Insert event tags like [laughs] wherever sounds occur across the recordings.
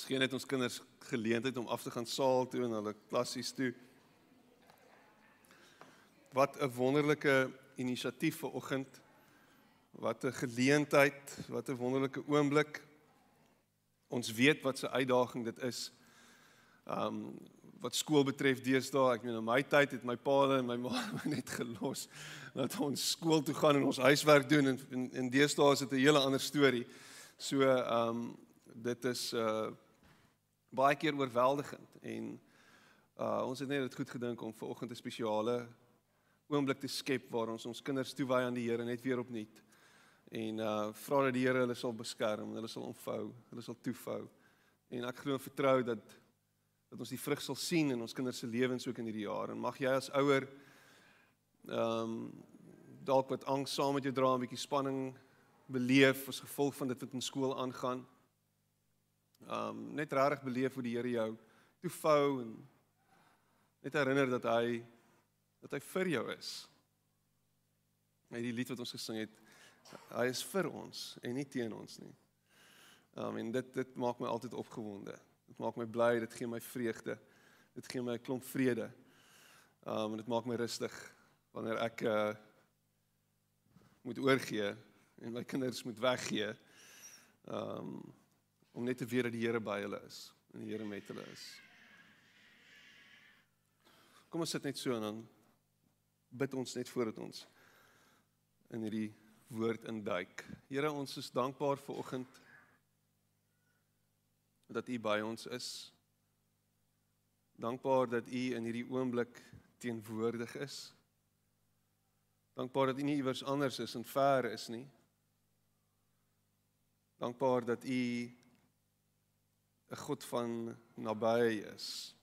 Ons gee net ons kinders geleentheid om af te gaan saal toe en hulle klassies toe. Wat 'n wonderlike inisiatief vir oggend. Wat 'n geleentheid, wat 'n wonderlike oomblik. Ons weet wat se uitdaging dit is. Um wat skool betref deesdae, ek meen in my tyd het my pa en my ma [laughs] my net gelos dat ons skool toe gaan en ons huiswerk doen en in, in deesdae is dit 'n hele ander storie. So um dit is uh baie keer oorweldigend en uh ons het net dit goed gedink om ver oggend 'n spesiale oomblik te skep waar ons ons kinders toewy aan die Here net weer opnuut. En uh vra dat die Here hulle sal beskerm, hulle sal ontvou, hulle sal toefou. En ek glo en vertrou dat dat ons die vrug sal sien in ons kinders se lewens ook in hierdie jaar. En mag jy as ouer ehm um, dalk wat angs saam met jou dra, 'n bietjie spanning beleef as gevolg van dit wat in skool aangaan um net regtig beleef hoe die Here jou toevou en net herinner dat hy dat hy vir jou is. Net die lied wat ons gesing het, hy is vir ons en nie teen ons nie. Um en dit dit maak my altyd opgewonde. Dit maak my bly, dit gee my vreugde. Dit gee my 'n klomp vrede. Um en dit maak my rustig wanneer ek uh moet oorgee en my kinders moet weggee. Um om net te weet dat die Here by hulle is en die Here met hulle is. Kom ons sit net so en dan bid ons net voordat ons in hierdie woord induik. Here, ons is dankbaar vir oggend dat U by ons is. Dankbaar dat U in hierdie oomblik teenwoordig is. Dankbaar dat U nie iewers anders is en ver is nie. Dankbaar dat U 'n God van naby is.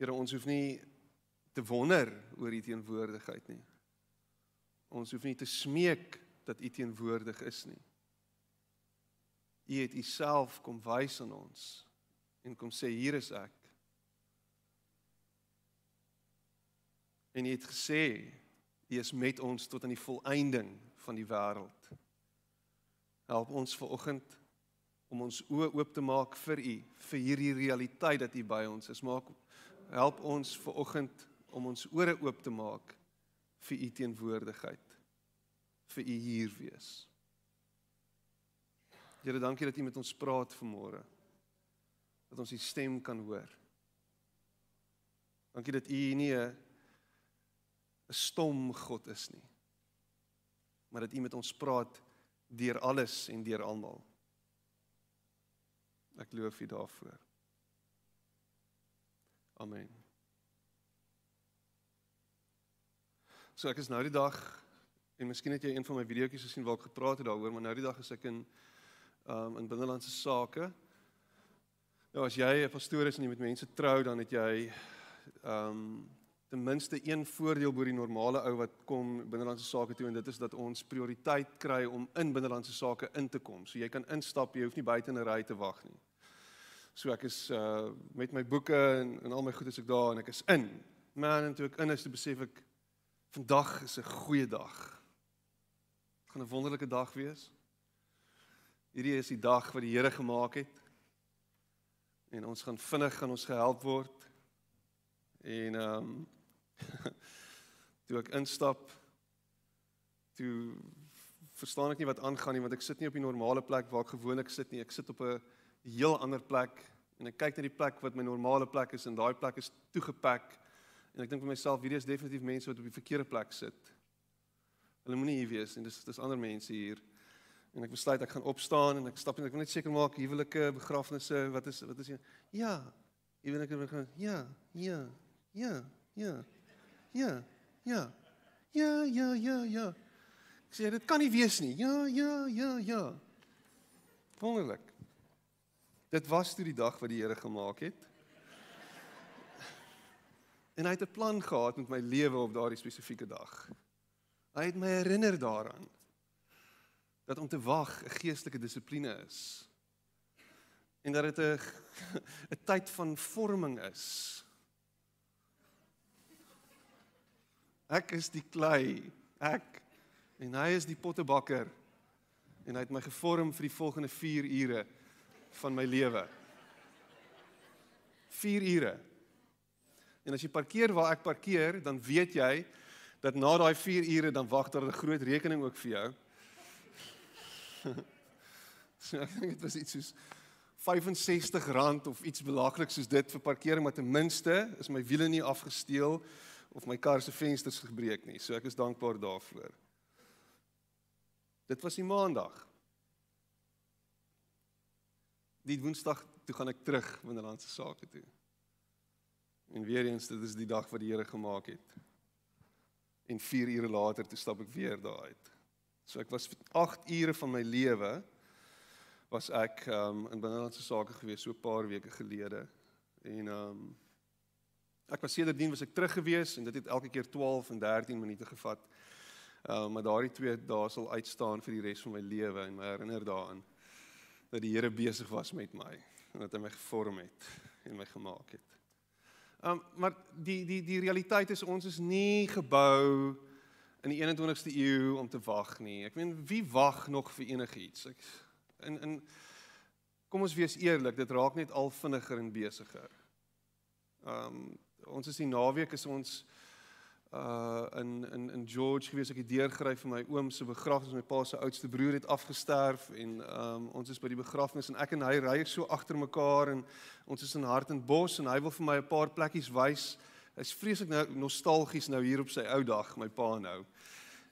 Here, ons hoef nie te wonder oor u teenwoordigheid nie. Ons hoef nie te smeek dat u teenwoordig is nie. U het u self kom wys aan ons en kom sê hier is ek. En u het gesê u is met ons tot aan die volëinding van die wêreld. Help ons ver oggend om ons oë oop te maak vir u, vir hierdie realiteit dat u by ons is. Maak help ons ver oggend om ons ore oop te maak vir u teenwoordigheid, vir u hier wees. Here, dankie dat u met ons praat vanmôre. Dat ons u stem kan hoor. Dankie dat u nie 'n stom God is nie. Maar dat u met ons praat deur alles en deur almal. Ek loof U daarvoor. Amen. So ek is nou die dag en miskien het jy een van my videoetjies gesien waar ek gepraat het daaroor, maar nou die dag is ek in um in binnelandse sake. Nou as jy 'n pastoor is en jy met mense trou, dan het jy um ten minste een voordeel bo die normale ou wat kom binnelandse sake toe en dit is dat ons prioriteit kry om in binnelandse sake in te kom. So jy kan instap, jy hoef nie buite in 'n ry te wag nie. So ek is uh met my boeke en en al my goed is ek daar en ek is in. Man, en toe ek in is, toe besef ek vandag is 'n goeie dag. Dit gaan 'n wonderlike dag wees. Hierdie is die dag wat die Here gemaak het. En ons gaan vinnig gaan ons gehelp word. En ehm um, [laughs] toe ek instap toe verstaan ek nie wat aangaan nie want ek sit nie op die normale plek waar ek gewoonlik sit nie. Ek sit op 'n heel ander plek en ek kyk na die plek wat my normale plek is en daai plek is toegepak en ek dink vir myself hierdie is definitief mense wat op die verkeerde plek sit. Hulle moenie hier wees en dis dis ander mense hier. En ek besluit ek gaan opstaan en ek stap en ek wil net seker maak huwelike begrafnisse wat is wat is jy? Ja. Huwelike begin. Ja. Ja. Ja. Ja. Ja. Ja. Ja, ja, ja, ja. Ek sê dit kan nie wees nie. Ja, ja, ja, ja. Wonderlik. Dit was toe die dag wat die Here gemaak het. En hy het 'n plan gehad met my lewe op daardie spesifieke dag. Hy het my herinner daaraan dat om te wag 'n geestelike dissipline is. En dat dit 'n [laughs] 'n tyd van vorming is. Ek is die klei, ek en hy is die pottebakker. En hy het my gevorm vir die volgende 4 ure van my lewe. 4 ure. En as jy parkeer waar ek parkeer, dan weet jy dat na daai 4 ure dan wag daar 'n groot rekening ook vir jou. [laughs] so ek dink dit was iets soos R65 of iets belaglik soos dit vir parkering, maar ten minste is my wiele nie afgesteel of my kar se vensters gebreek nie. So ek is dankbaar daarvoor. Dit was die maandag. Die woensdag toe gaan ek terug binnelandse sake toe. En weer eens dit is die dag wat die Here gemaak het. En 4 ure later toe stap ek weer daar uit. So ek was vir 8 ure van my lewe was ek um, in binnelandse sake gewees so 'n paar weke gelede. En um ek was sedertdien was ek terug gewees en dit het elke keer 12 en 13 minute gevat. Um maar daardie twee dae sal uitstaan vir die res van my lewe en my herinner daaraan dat die Here besig was met my en dat hy my gevorm het en my gemaak het. Um maar die die die realiteit is ons is nie gebou in die 21ste eeu om te wag nie. Ek meen wie wag nog vir enigiets? Ek in in kom ons wees eerlik, dit raak net al vinniger en besigger. Um ons is die naweek is ons uh in in in George gewees ek het deurgryf vir my oom se begrafnis my pa se oudste broer het afgesterf en um ons is by die begrafnis en ek en hy ry so agter mekaar en ons is in Hartenbos en hy wil vir my 'n paar plekkies wys. Hy's vreeslik nou nostalgies nou hier op sy ou dag, my pa nou.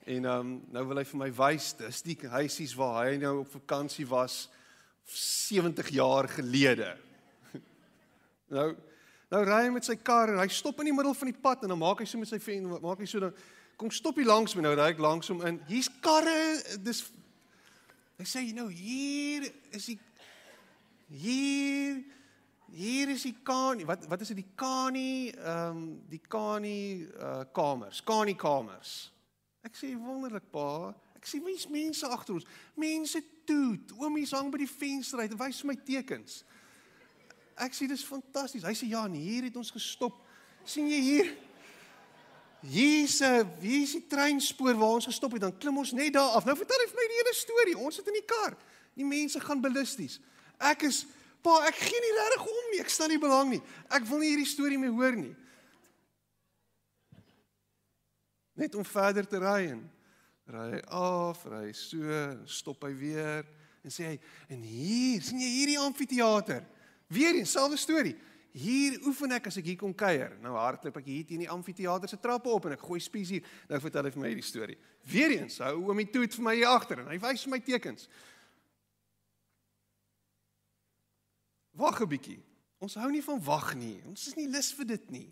En um nou wil hy vir my wys dis die huisies waar hy nou op vakansie was 70 jaar gelede. [laughs] nou nou ry hy met sy kar en hy stop in die middel van die pad en dan maak hy so met sy ven maak hy so dan kom stop hy langs my nou ry ek langs hom in. Hier's karre dis hy sê jy nou hier is die hier hier is die kani wat wat is dit die kani ehm um, die kani uh, kamers kani kamers Ek sê wonderlik pa, ek sien mens mense agter ons. Mense toet. Oomies hang by die venster uit en wys my tekens. Ek sê dis fantasties. Hy sê ja, nee, hier het ons gestop. sien jy hier? Hier's 'n hier's die treinspoor waar ons gestop het. Dan klim ons net daar af. Nou vertel hy vir my die hele storie. Ons sit in die kar. Die mense gaan ballisties. Ek is pa, ek gee nie regtig om nie. Ek staan nie belang nie. Ek wil nie hierdie storie meer hoor nie. net om verder te ry en ry hy af, ry so, stop hy weer en sê hy en hier, sien jy hierdie amfitheater? Weer dieselfde storie. Hier oefen ek as ek hier kom kuier. Nou hardloop ek hier teen die amfitheater se trappe op en ek gooi spies hier. Nou vertel hy vir my hierdie storie. Weer eens, hou oom die toet vir my hier agter en hy wys my tekens. Wag 'n bietjie. Ons hou nie van wag nie. Ons is nie lus vir dit nie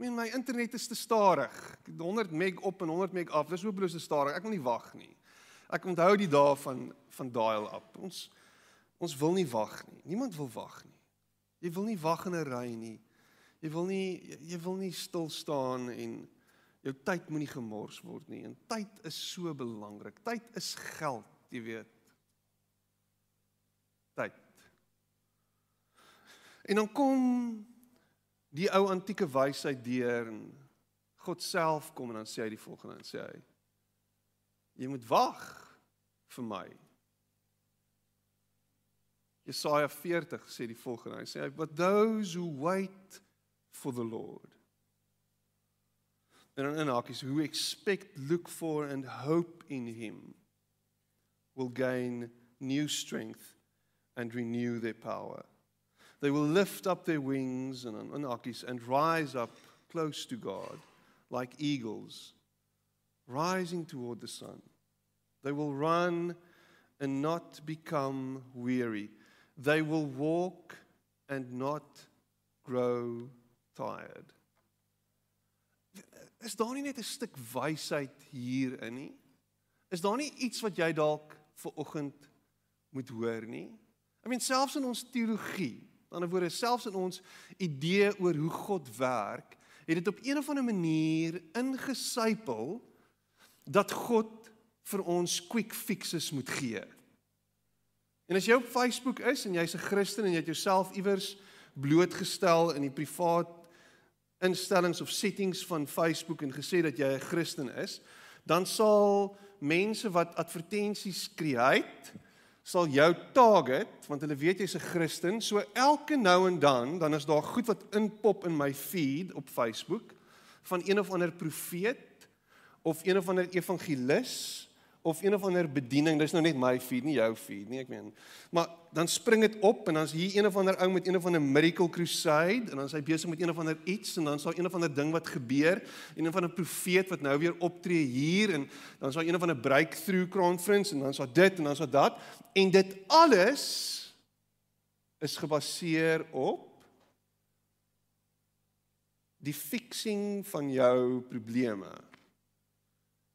meen my internet is te stadig. 100 meg op en 100 meg af. Dis hopeloos te stadig. Ek wil nie wag nie. Ek onthou die dae van van dial up. Ons ons wil nie wag nie. Niemand wil wag nie. Jy wil nie wag in 'n ry nie. Jy wil nie jy wil nie stil staan en jou tyd moenie gemors word nie. En tyd is so belangrik. Tyd is geld, jy weet. Tyd. En dan kom die ou antieke wysheid deur en God self kom en dan sê hy die volgende en sê hy jy moet wag vir my. Jesaja 40 sê die volgende hy sê but those who wait for the Lord and in hakies who expect look for and hope in him will gain new strength and renew their power They will lift up their wings and, and rise up close to God like eagles, rising toward the sun. They will run and not become weary. They will walk and not grow tired. Is daar nie net 'n stuk wysheid hierin nie? Is daar nie iets wat jy dalk ver oggend moet hoor nie? I mean selfs in ons teologie Aan die ander woorde selfs in ons idee oor hoe God werk, het dit op een of ander manier ingesypel dat God vir ons quick fixes moet gee. En as jy op Facebook is en jy's 'n Christen en jy het jouself iewers blootgestel in die privaat instellings of settings van Facebook en gesê dat jy 'n Christen is, dan sal mense wat advertensies skryf sal jou target want hulle weet jy's 'n Christen. So elke nou en dan dan is daar goed wat inpop in my feed op Facebook van een of ander profeet of een of ander evangelis of een of ander bediening. Dis nou net my feed, nie jou feed nie, ek meen. Maar dan spring dit op en dan's hier een of ander ou met een of ander miracle crusade en dan is hy besig met een of ander iets en dan is daar een of ander ding wat gebeur, een of ander profeet wat nou weer optree hier en dan is daar een of ander breakthrough conference en dan is daar dit en dan is daar dat en dit alles is gebaseer op die fixing van jou probleme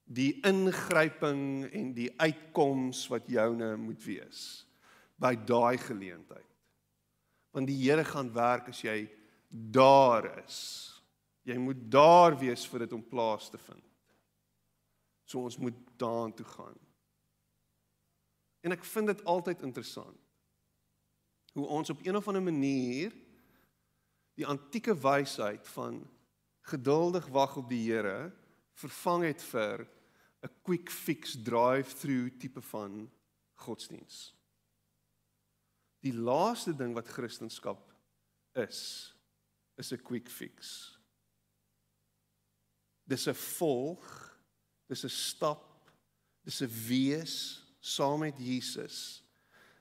die ingryping en die uitkoms wat joune moet wees by daai geleentheid. Want die Here gaan werk as jy daar is. Jy moet daar wees vir dit om plaas te vind. So ons moet daartoe gaan. En ek vind dit altyd interessant hoe ons op een of ander manier die antieke wysheid van geduldig wag op die Here vervang het vir 'n quick fix drive-through tipe van godsdiens. Die laaste ding wat Christendom is, is 'n quick fix. Dis 'n volg, dis 'n stap, dis 'n wees saam met Jesus.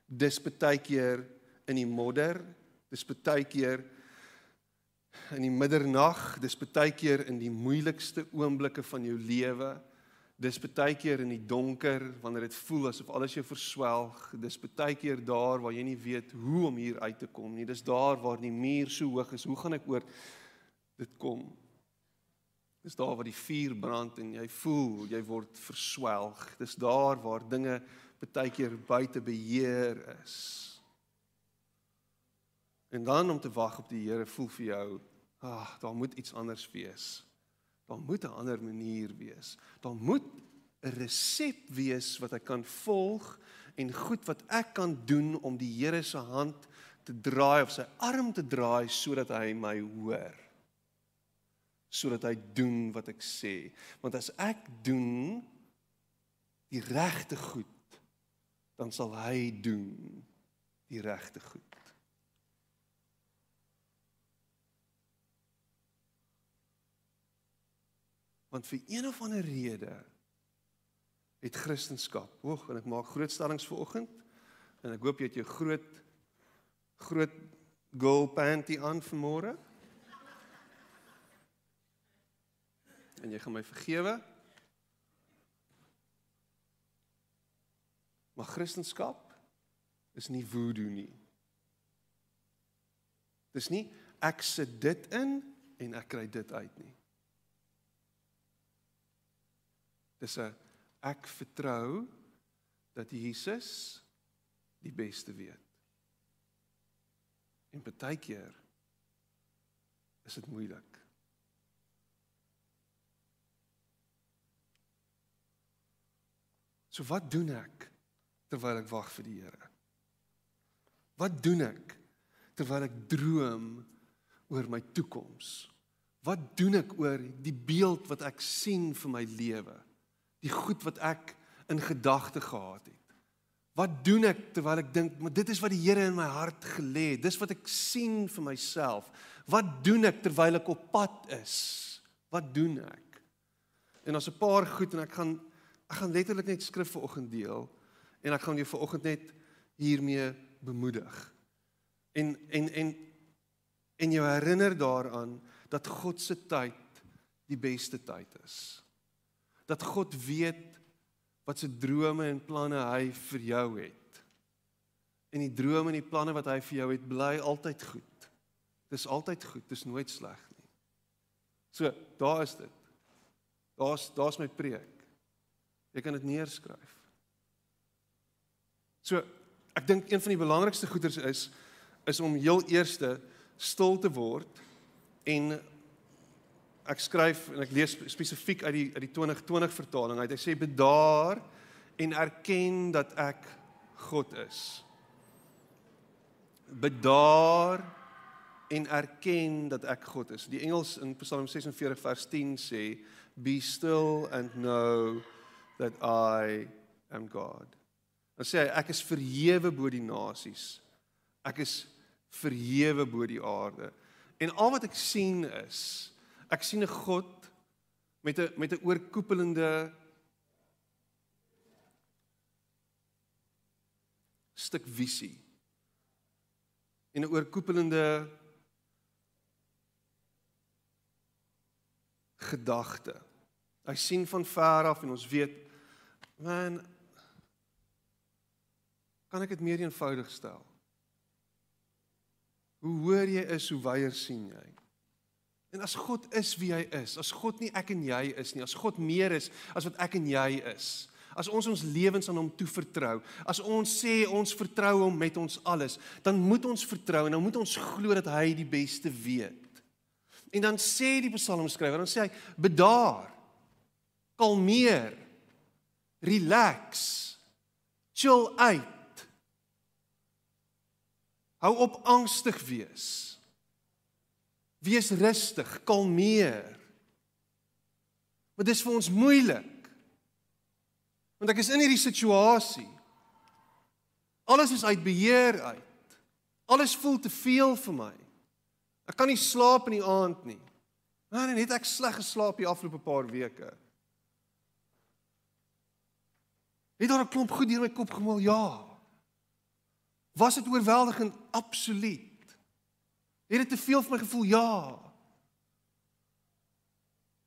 Dis baie keer in die modder, dis baie keer in die middernag, dis baie keer in die moeilikste oomblikke van jou lewe. Dis baie keer in die donker wanneer dit voel asof alles jou verswelg. Dis baie keer daar waar jy nie weet hoe om hier uit te kom nie. Dis daar waar die muur so hoog is. Hoe gaan ek oor dit kom? Dis daar waar die vuur brand en jy voel jy word verswelg. Dis daar waar dinge baie keer buite beheer is. En dan om te wag op die Here voel vir jou, ag, ah, daar moet iets anders wees. Daar moet 'n ander manier wees. Daar moet 'n resep wees wat ek kan volg en goed wat ek kan doen om die Here se hand te draai of sy arm te draai sodat hy my hoor. Sodat hy doen wat ek sê. Want as ek doen die regte goed, dan sal hy doen die regte goed. Want vir een of ander rede het Christendom, oog en ek maak groot stellings vir oggend en ek hoop jy het jou groot groot girl panty aan vanmôre. En jy gaan my vergewe. Maar Christendom is nie voodoo nie. Dis nie ek sit dit in en ek kry dit uit nie. Dis 'n ek vertrou dat Jesus die beste weet. En baie keer is dit moeilik. So wat doen ek terwyl ek wag vir die Here? Wat doen ek terwyl ek droom oor my toekoms? Wat doen ek oor die beeld wat ek sien vir my lewe? Die goed wat ek in gedagte gehad het. Wat doen ek terwyl ek dink, maar dit is wat die Here in my hart gelê het. Dis wat ek sien vir myself. Wat doen ek terwyl ek op pad is? Wat doen ek? En daar's 'n paar goed en ek gaan ek gaan letterlik net skrif vir oggend deel en ek gaan jou vir oggend net hiermee bemoedig. En en en en jou herinner daaraan dat God se tyd die beste tyd is dat God weet wat se drome en planne hy vir jou het. En die drome en die planne wat hy vir jou het, bly altyd goed. Dis altyd goed, dis nooit sleg nie. So, daar is dit. Daar's daar's my preek. Jy kan dit neerskryf. So, ek dink een van die belangrikste goeders is is om heel eerste stil te word en ek skryf en ek lees spesifiek uit die uit die 2020 vertaling uit. Hy sê bedaar en erken dat ek God is. Bedaar en erken dat ek God is. Die Engels in Psalm 46 vers 10 sê be still and know that I am God. Dan sê hy ek is verhewe bo die nasies. Ek is verhewe bo die aarde. En al wat ek sien is ek sien 'n God met 'n met 'n oorkoepelende stuk visie en 'n oorkoepelende gedagte. Hy sien van ver af en ons weet man kan ek dit meer eenvoudig stel? Hoe hoor jy is hoe wyer sien jy? En as God is wie hy is, as God nie ek en jy is nie, as God meer is as wat ek en jy is, as ons ons lewens aan hom toevertrou, as ons sê ons vertrou hom met ons alles, dan moet ons vertrou en dan moet ons glo dat hy die beste weet. En dan sê die psalmskrywer, dan sê hy bedaar, kalmeer, relax, chill uit. Hou op angstig wees. Wees rustig, kalmeer. Maar dis vir ons moeilik. Want ek is in hierdie situasie. Alles is uit beheer uit. Alles voel te veel vir my. Ek kan nie slaap in die aand nie. Maar net ek sleg geslaap die afgelope paar weke. Het daar 'n klomp goed deur my kop gemol? Ja. Was dit oorweldigend? Absoluut. Het dit te veel vir my gevoel? Ja.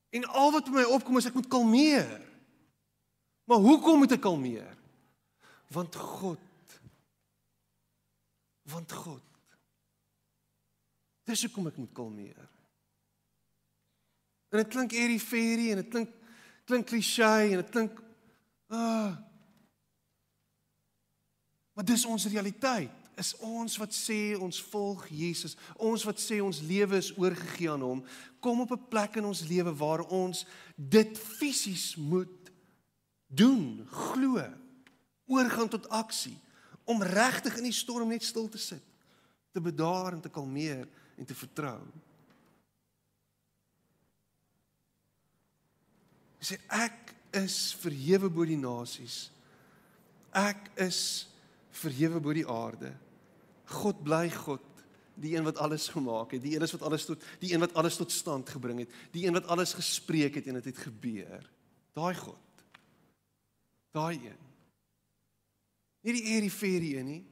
En al wat my opkom is ek moet kalmeer. Maar hoekom moet ek kalmeer? Want God. Want God. Dis hoekom ek moet kalmeer. En dit klink airy fairy en dit klink klink klise en dit klink ah Maar dis ons realiteit. Is ons wat sê ons volg Jesus, ons wat sê ons lewe is oorgegee aan hom, kom op 'n plek in ons lewe waar ons dit fisies moet doen, glo, oorgaan tot aksie om regtig in die storm net stil te sit, te bedaar en te kalmeer en te vertrou. Hy sê ek is verhewe bo die nasies. Ek is verhewe bo die aarde. God bly God, die een wat alles gemaak het, die een wat alles tot die een wat alles tot stand gebring het, die een wat alles gespreek het en dit het, het gebeur. Daai God. Daai een. Nie die airy fairy een nie.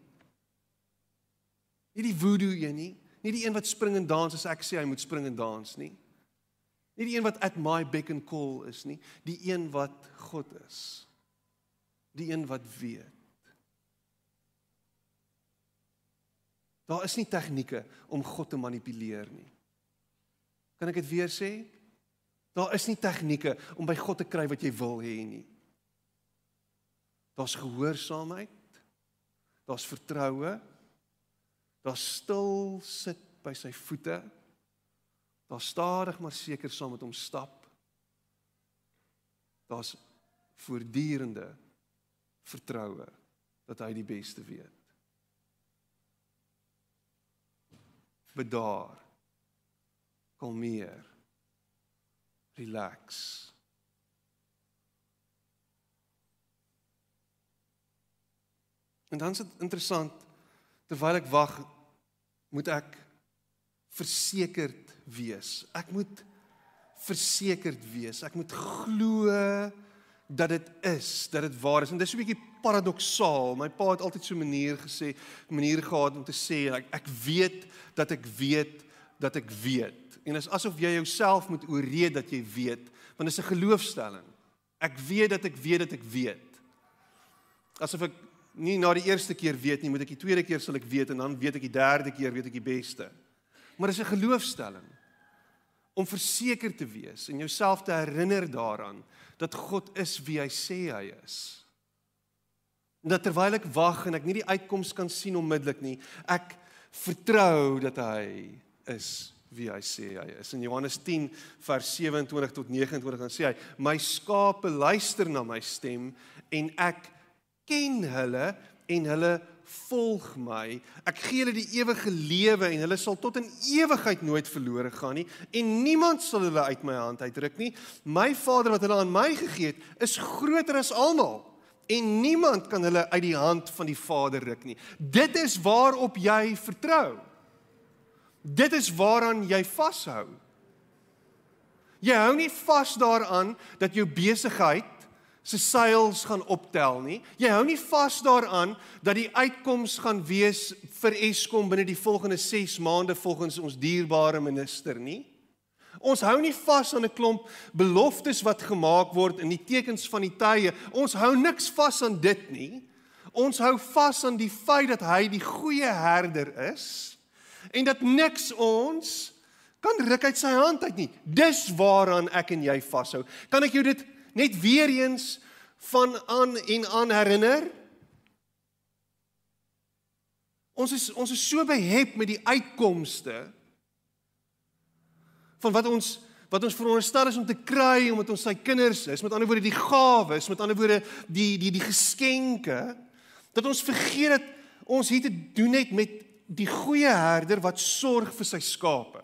Nie die voodoo een nie. Nie die een wat spring en dans as ek sê hy moet spring en dans nie. Nie die een wat at my beck and call is nie, die een wat God is. Die een wat weet. Daar is nie tegnieke om God te manipuleer nie. Kan ek dit weer sê? Daar is nie tegnieke om by God te kry wat jy wil hê nie. Daar's gehoorsaamheid. Daar's vertroue. Daar's stil sit by sy voete. Daar's stadig maar seker saam met hom stap. Daar's voortdurende vertroue dat hy die beste weet. Bedaar. Kalmeer. Relax. En dan is dit interessant terwyl ek wag moet ek versekerd wees. Ek moet versekerd wees. Ek moet glo dat dit is, dat dit waar is. En dis 'n bietjie paradoksaal. My pa het altyd so 'n manier gesê, manier gehad om te sê ek ek weet dat ek weet dat ek weet. En is asof jy jouself moet ooreed dat jy weet, want dit is 'n geloofstelling. Ek weet dat ek weet dat ek weet. Asof ek nie na die eerste keer weet nie, moet ek die tweede keer sal ek weet en dan weet ek die derde keer weet ek die beste. Maar dis 'n geloofstelling om verseker te wees en jouself te herinner daaraan dat God is wie hy sê hy is. Dat terwyl ek wag en ek nie die uitkoms kan sien onmiddellik nie, ek vertrou dat hy is wie hy sê hy is. In Johannes 10 vers 27 tot 29 dan sê hy: "My skape luister na my stem en ek ken hulle en hulle volg my. Ek gee hulle die ewige lewe en hulle sal tot in ewigheid nooit verlore gaan nie en niemand sal hulle uit my hand uitruk nie. My Vader wat hulle aan my gegee het, is groter as almal En niemand kan hulle uit die hand van die Vader ruk nie. Dit is waarop jy vertrou. Dit is waaraan jy vashou. Jy hou nie vas daaraan dat jou besigheid se seils gaan optel nie. Jy hou nie vas daaraan dat die uitkoms gaan wees vir Eskom binne die volgende 6 maande volgens ons dierbare minister nie. Ons hou nie vas aan 'n klomp beloftes wat gemaak word in die tekens van die tye. Ons hou niks vas aan dit nie. Ons hou vas aan die feit dat hy die goeie herder is en dat niks ons kan ruk uit sy hand uit nie. Dis waaraan ek en jy vashou. Kan ek jou dit net weer eens van aan en aan herinner? Ons is ons is so behep met die uitkomste van wat ons wat ons veronderstel is om te kry omdat ons sy kinders is, met ander woorde die gawes, met ander woorde die die die geskenke, dat ons vergeet dat ons hier te doen het met die goeie herder wat sorg vir sy skape.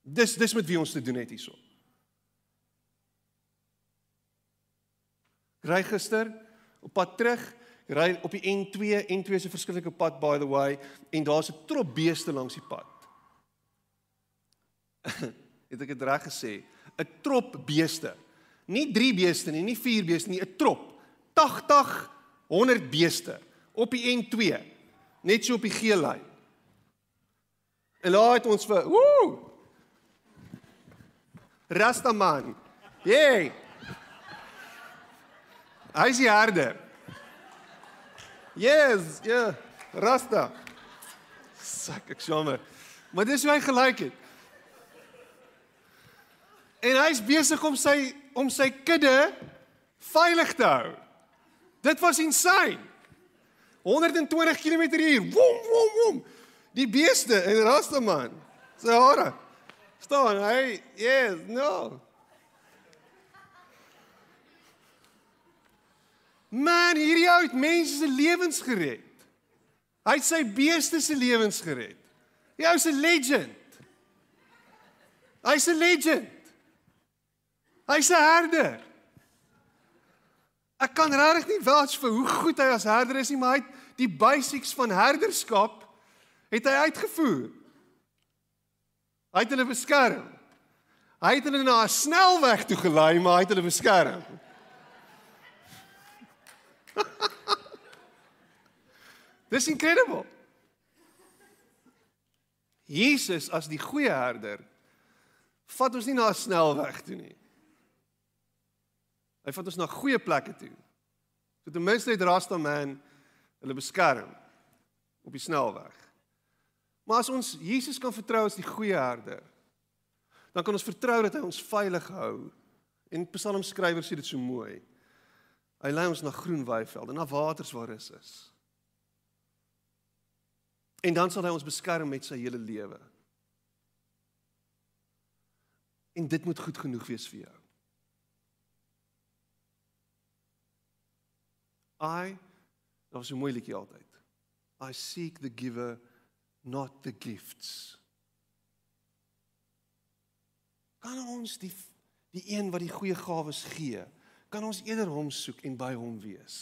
Dis dis met wie ons te doen het hierso. Ry gister op pad terug, ry op die N2, N2 is 'n verskillike pad by the way en daar's 'n trop beeste langs die pad. [coughs] het ek dit reg gesê? 'n Trop beeste. Nie 3 beeste nie, nie 4 beeste nie, 'n trop. 80 100 beeste op die N2. Net so op die geel lyn. En laat het ons vir woe Rastaman. Hey. Hy is die herder. Yes, ja, yeah, Rasta. Sak ek jammer. Maar dis hoe hy gelyk het. En hy's besig om sy om sy kudde veilig te hou. Dit was insane. 120 km/h. Wom wom wom. Die beeste en Rasta man. Sy hare. Staan hy? Yes, no. Man, hierdie ou het mense se lewens gered. Hy het sy beeste se lewens gered. Ou se legend. Hy's 'n legend. Hy's 'n herder. Ek kan regtig nie wels vir hoe goed hy as herder is nie, maar hy het die basics van herderskap het hy uitgevoer. Hy het hulle beskerm. Hy het hulle na 'n snelweg toe gelei, maar hy het hulle beskerm. [laughs] Dis incredible. Jesus as die goeie herder vat ons nie na 'n snelweg toe nie. Hy vat ons na goeie plekke toe. So ten minste het Rasta man hulle beskerm op die snelweg. Maar as ons Jesus kan vertrou as die goeie herder, dan kan ons vertrou dat hy ons veilig hou. En Psalmskrywer sê dit so mooi. Hy lei ons na groen weivelde, na waters waar rus is. En dan sal hy ons beskerm met sy hele lewe. En dit moet goed genoeg wees vir jou. I, dit was so mooi liedjie altyd. I seek the giver not the gifts. Kan ons die die een wat die goeie gawes gee, kan ons eerder hom soek en by hom wees.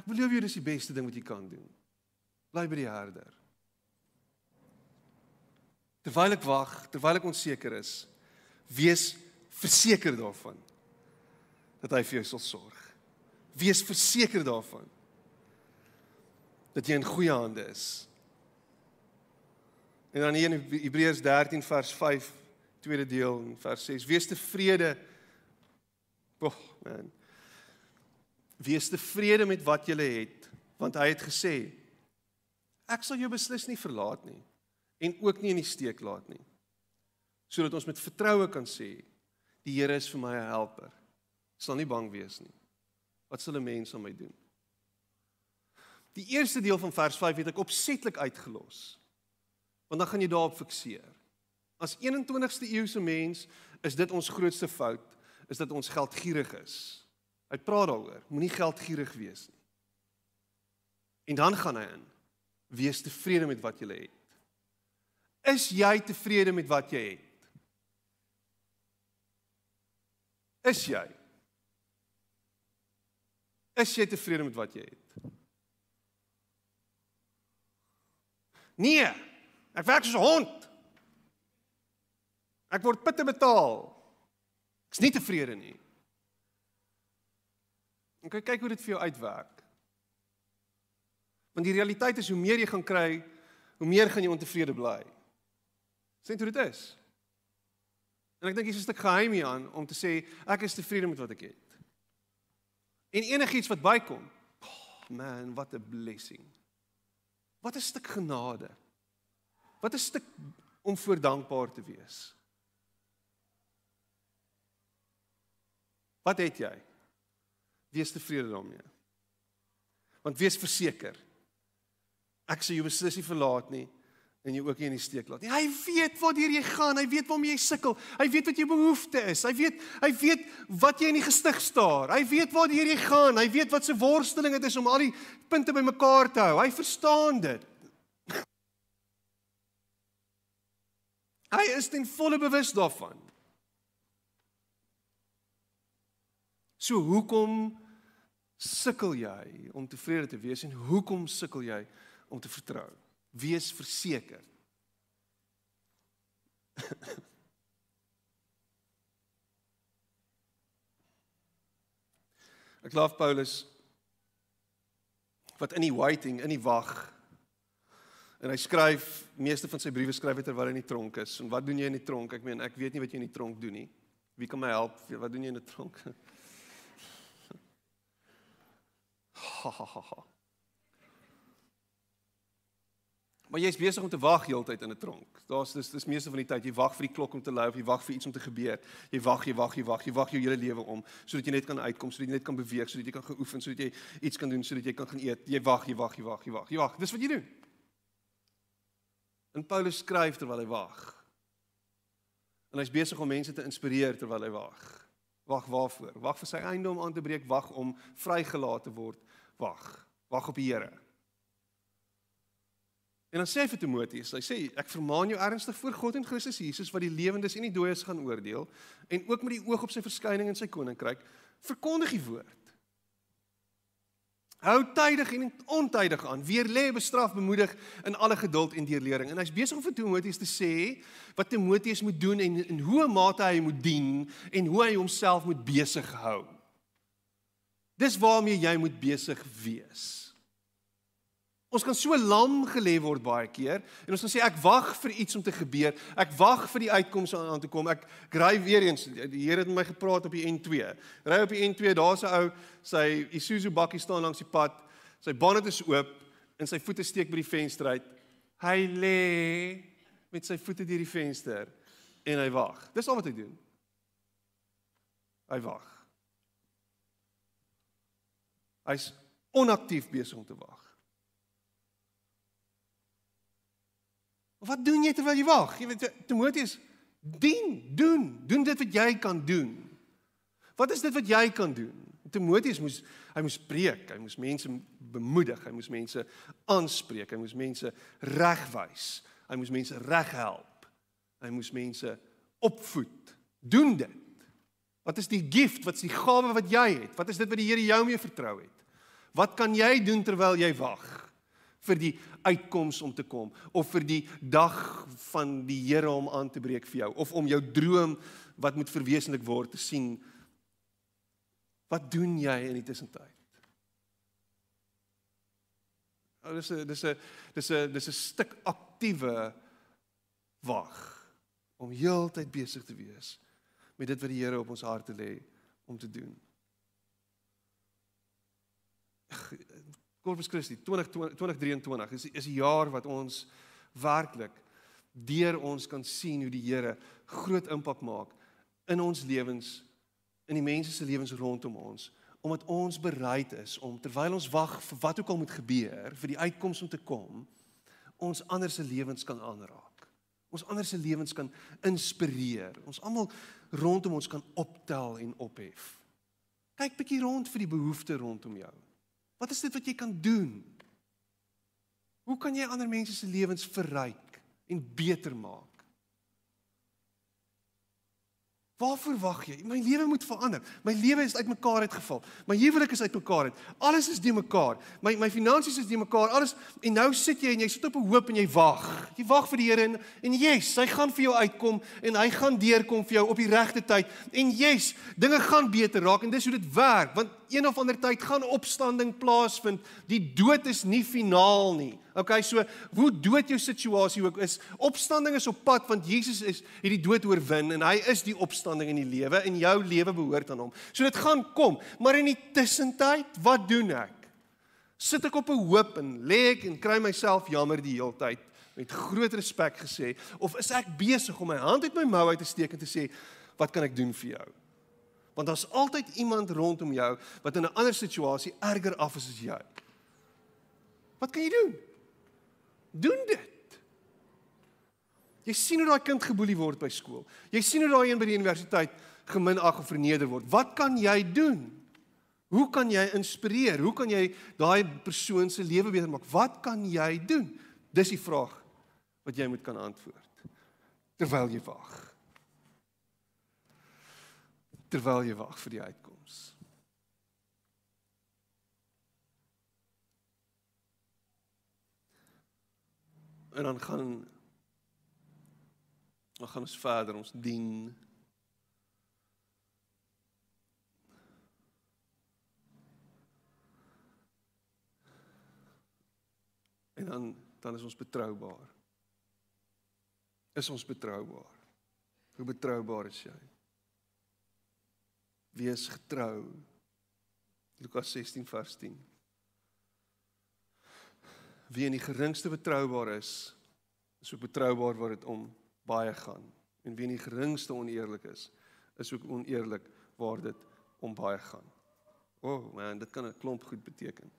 Ek belowe jou dis die beste ding wat jy kan doen. Bly by die herder. Terwyl ek wag, terwyl ek onseker is, wees verseker daarvan dat hy vir jou sal sorg. Wees verseker daarvan dat jy in goeie hande is. En dan hier in Hebreërs 13 vers 5 tweede deel en vers 6 wees tevrede. Oh man. Wees tevrede met wat jy het want hy het gesê ek sal jou beslis nie verlaat nie en ook nie in die steek laat nie. Sodat ons met vertroue kan sê die Here is vir my 'n helper. Ek sal nie bang wees nie. Wat sal 'n mens aan my doen? Die eerste deel van vers 5 het ek opsetlik uitgelos. Want dan gaan jy daarop fikseer. As 21ste eeuse mens is dit ons grootste fout, is dat ons geldgierig is. Hy praat daaroor, moenie geldgierig wees nie. En dan gaan hy in: Wees tevrede met wat jy het. Is jy tevrede met wat jy het? Is jy? Is jy tevrede met wat jy het? Nee. Ek werk soos 'n hond. Ek word pitte betaal. Ek's nie tevrede nie. En kyk kyk hoe dit vir jou uitwerk. Want die realiteit is hoe meer jy gaan kry, hoe meer gaan jy ontevrede bly. Sien hoe dit is? En ek dink hier is 'n stuk geheim hier aan om te sê ek is tevrede met wat ek het. En enigiets wat bykom, oh man, wat 'n blessing. Wat 'n stuk genade. Wat 'n stuk om voor dankbaar te wees. Wat het jy? Wees tevrede daarmee. Want wees verseker ek sal jou beslis nie verlaat nie en jy ook nie in die steek laat nie. Hy weet waartoe jy gaan, hy weet waarmee jy sukkel. Hy weet wat jou behoefte is. Hy weet hy weet wat jy in die gestig staar. Hy weet waartoe jy gaan. Hy weet wat se worsteling dit is om al die punte bymekaar te hou. Hy verstaan dit. [laughs] Hy is ten volle bewus daarvan. So hoekom sukkel jy om tevrede te wees en hoekom sukkel jy om te vertrou? Wees verseker. [laughs] Ek love Paulus wat in die waiting, in die wag. En hy skryf meeste van sy briewe skryf hy terwyl hy in die tronk is. En wat doen jy in die tronk? Ek meen, ek weet nie wat jy in die tronk doen nie. Wie kan my help? Wat doen jy in die tronk? [laughs] Ha ha ha. ha. Maar jy's besig om te wag heeltyd in 'n tronk. Daar's dis dis meeste van die tyd jy wag vir die klok om te lui of jy wag vir iets om te gebeur. Jy wag, jy wag, jy wag, jy wag jou hele lewe om sodat jy net kan uitkom, sodat jy net kan beweeg, sodat jy kan geoefen, sodat jy iets kan doen, sodat jy kan gaan eet. Jy wag, jy wag, jy wag, jy wag. Jy wag. Dis wat jy doen. En Paulus skryf terwyl hy wag. En hy's besig om mense te inspireer terwyl hy wag. Wag waarvoor? Wag vir sy einde om aan te breek, wag om vrygelaat te word. Wag. Wag op die Here. En dan sê hy vir Timoteus, hy sê ek vermaan jou ernstig voor God en Christus Jesus wat die lewendes en die dooies gaan oordeel en ook met die oog op sy verskyning in sy koninkryk verkondig die woord. Hou tydig en ontydig aan, weer lê bestraf bemoedig in alle geduld en deurlering. En hy's besig om vir Timoteus te sê wat Timoteus moet doen en in hoe mate hy moet dien en hoe hy homself moet besig hou. Dis waarmee jy moet besig wees. Ons kan so lam gelê word baie keer en ons kan sê ek wag vir iets om te gebeur. Ek wag vir die uitkoms aan, aan te kom. Ek ry weer eens. Die Here het met my gepraat op die N2. Ry op die N2, daar's 'n ou, sy Isuzu bakkie staan langs die pad. Sy bonnet is oop en sy voete steek by die venster uit. Hy lê met sy voete deur die venster en hy wag. Dis al wat hy doen. Hy wag. Hy's onaktief besig om te wag. Wat doen jy terwyl jy wag? Jy weet Timoteus, dien, doen, doen dit wat jy kan doen. Wat is dit wat jy kan doen? Timoteus moes hy moes preek, hy moes mense bemoedig, hy moes mense aanspreek, hy moes mense regwys, hy moes mense reghelp. Hy moes mense opvoed. Doen dit. Wat is die gift? Wat is die gawe wat jy het? Wat is dit wat die Here jou mee vertrou het? Wat kan jy doen terwyl jy wag? Vir die uitkoms om te kom of vir die dag van die Here om aan te breek vir jou of om jou droom wat moet verwesenlik word te sien. Wat doen jy in die tussentyd? Oh dis 'n dis 'n dis 'n dis 'n stuk aktiewe wag om heeltyd besig te wees met dit wat die Here op ons harte lê om te doen Corpus Christi 2023 is is 'n jaar wat ons werklik deur ons kan sien hoe die Here groot impak maak in ons lewens in die mense se lewens rondom ons omdat ons bereid is om terwyl ons wag vir wat ook al moet gebeur vir die uitkoms om te kom ons ander se lewens kan aanraak. Ons ander se lewens kan inspireer. Ons almal rondom ons kan optel en ophef. Kyk bietjie rond vir die behoeftes rondom jou Wat is dit wat jy kan doen? Hoe kan jy ander mense se lewens verryk en beter maak? Waarvoor wag jy? My lewe moet verander. My lewe is uitmekaar uitgeval. My huwelik is uitmekaar uit. Alles is de mekaar. My my finansies is de mekaar. Alles en nou sit jy en jy sit op 'n hoop en jy wag. Jy wag vir die Here en en yes, hy gaan vir jou uitkom en hy gaan deurkom vir jou op die regte tyd. En yes, dinge gaan beter raak en dis hoe dit werk want een of ander tyd gaan opstanding plaasvind. Die dood is nie finaal nie. Okay, so hoe dood jou situasie ook is, opstanding is op pad want Jesus is het die dood oorwin en hy is die opstanding in die lewe en jou lewe behoort aan hom. So dit gaan kom, maar in die tussentyd, wat doen ek? Sit ek op 'n hoop en lê ek en kry myself jammer die hele tyd met groot respek gesê of is ek besig om my hand uit my mou uit te steek en te sê wat kan ek doen vir jou? Want daar's altyd iemand rondom jou wat in 'n ander situasie erger af is as jy. Wat kan jy doen? Doen dit. Jy sien hoe daai kind geboelie word by skool. Jy sien hoe daai een by die universiteit geminag of verneder word. Wat kan jy doen? Hoe kan jy inspireer? Hoe kan jy daai persoon se lewe beter maak? Wat kan jy doen? Dis die vraag wat jy moet kan antwoord terwyl jy wag. Terwyl jy wag vir die uitkoms. En dan gaan dan gaan ons verder ons dien. En dan dan is ons betroubaar. Is ons betroubaar? Hoe betroubaar is jy? Wees getrou. Lukas 16 vers 10 wie in die geringste betroubaar is, is ook betroubaar waar dit om baie gaan. En wie in die geringste oneerlik is, is ook oneerlik waar dit om baie gaan. O, oh man, dit kan 'n klomp goed beteken.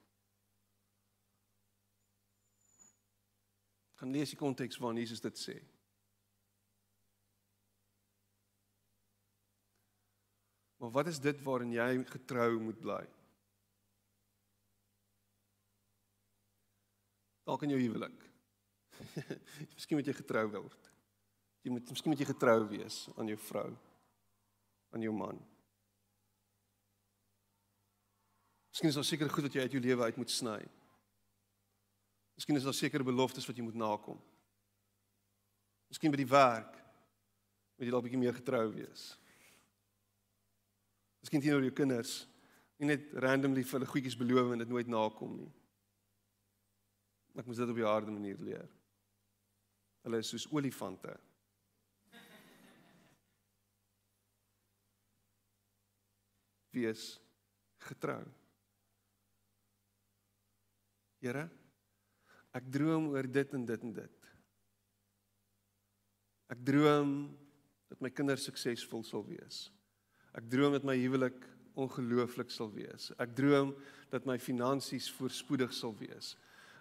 Gaan lees die konteks waarin Jesus dit sê. Maar wat is dit waarin jy getrou moet bly? Dalk in jou huwelik. [laughs] miskien moet jy getrou word. Jy moet miskien moet jy getrou wees aan jou vrou, aan jou man. Miskien is daar seker goed wat jy uit jou lewe uit moet sny. Miskien is daar sekere beloftes wat jy moet nakom. Miskien by die werk moet jy dalk bietjie meer getrou wees. Miskien teenoor jou kinders, nie net randomly vir hulle goedjies beloof en dit nooit nakom nie. Ek moes dit op 'n harde manier leer. Hulle is soos olifante. Wees getrou. Here, ek droom oor dit en dit en dit. Ek droom dat my kinders suksesvol sal wees. Ek droom dat my huwelik ongelooflik sal wees. Ek droom dat my finansies voorspoedig sal wees.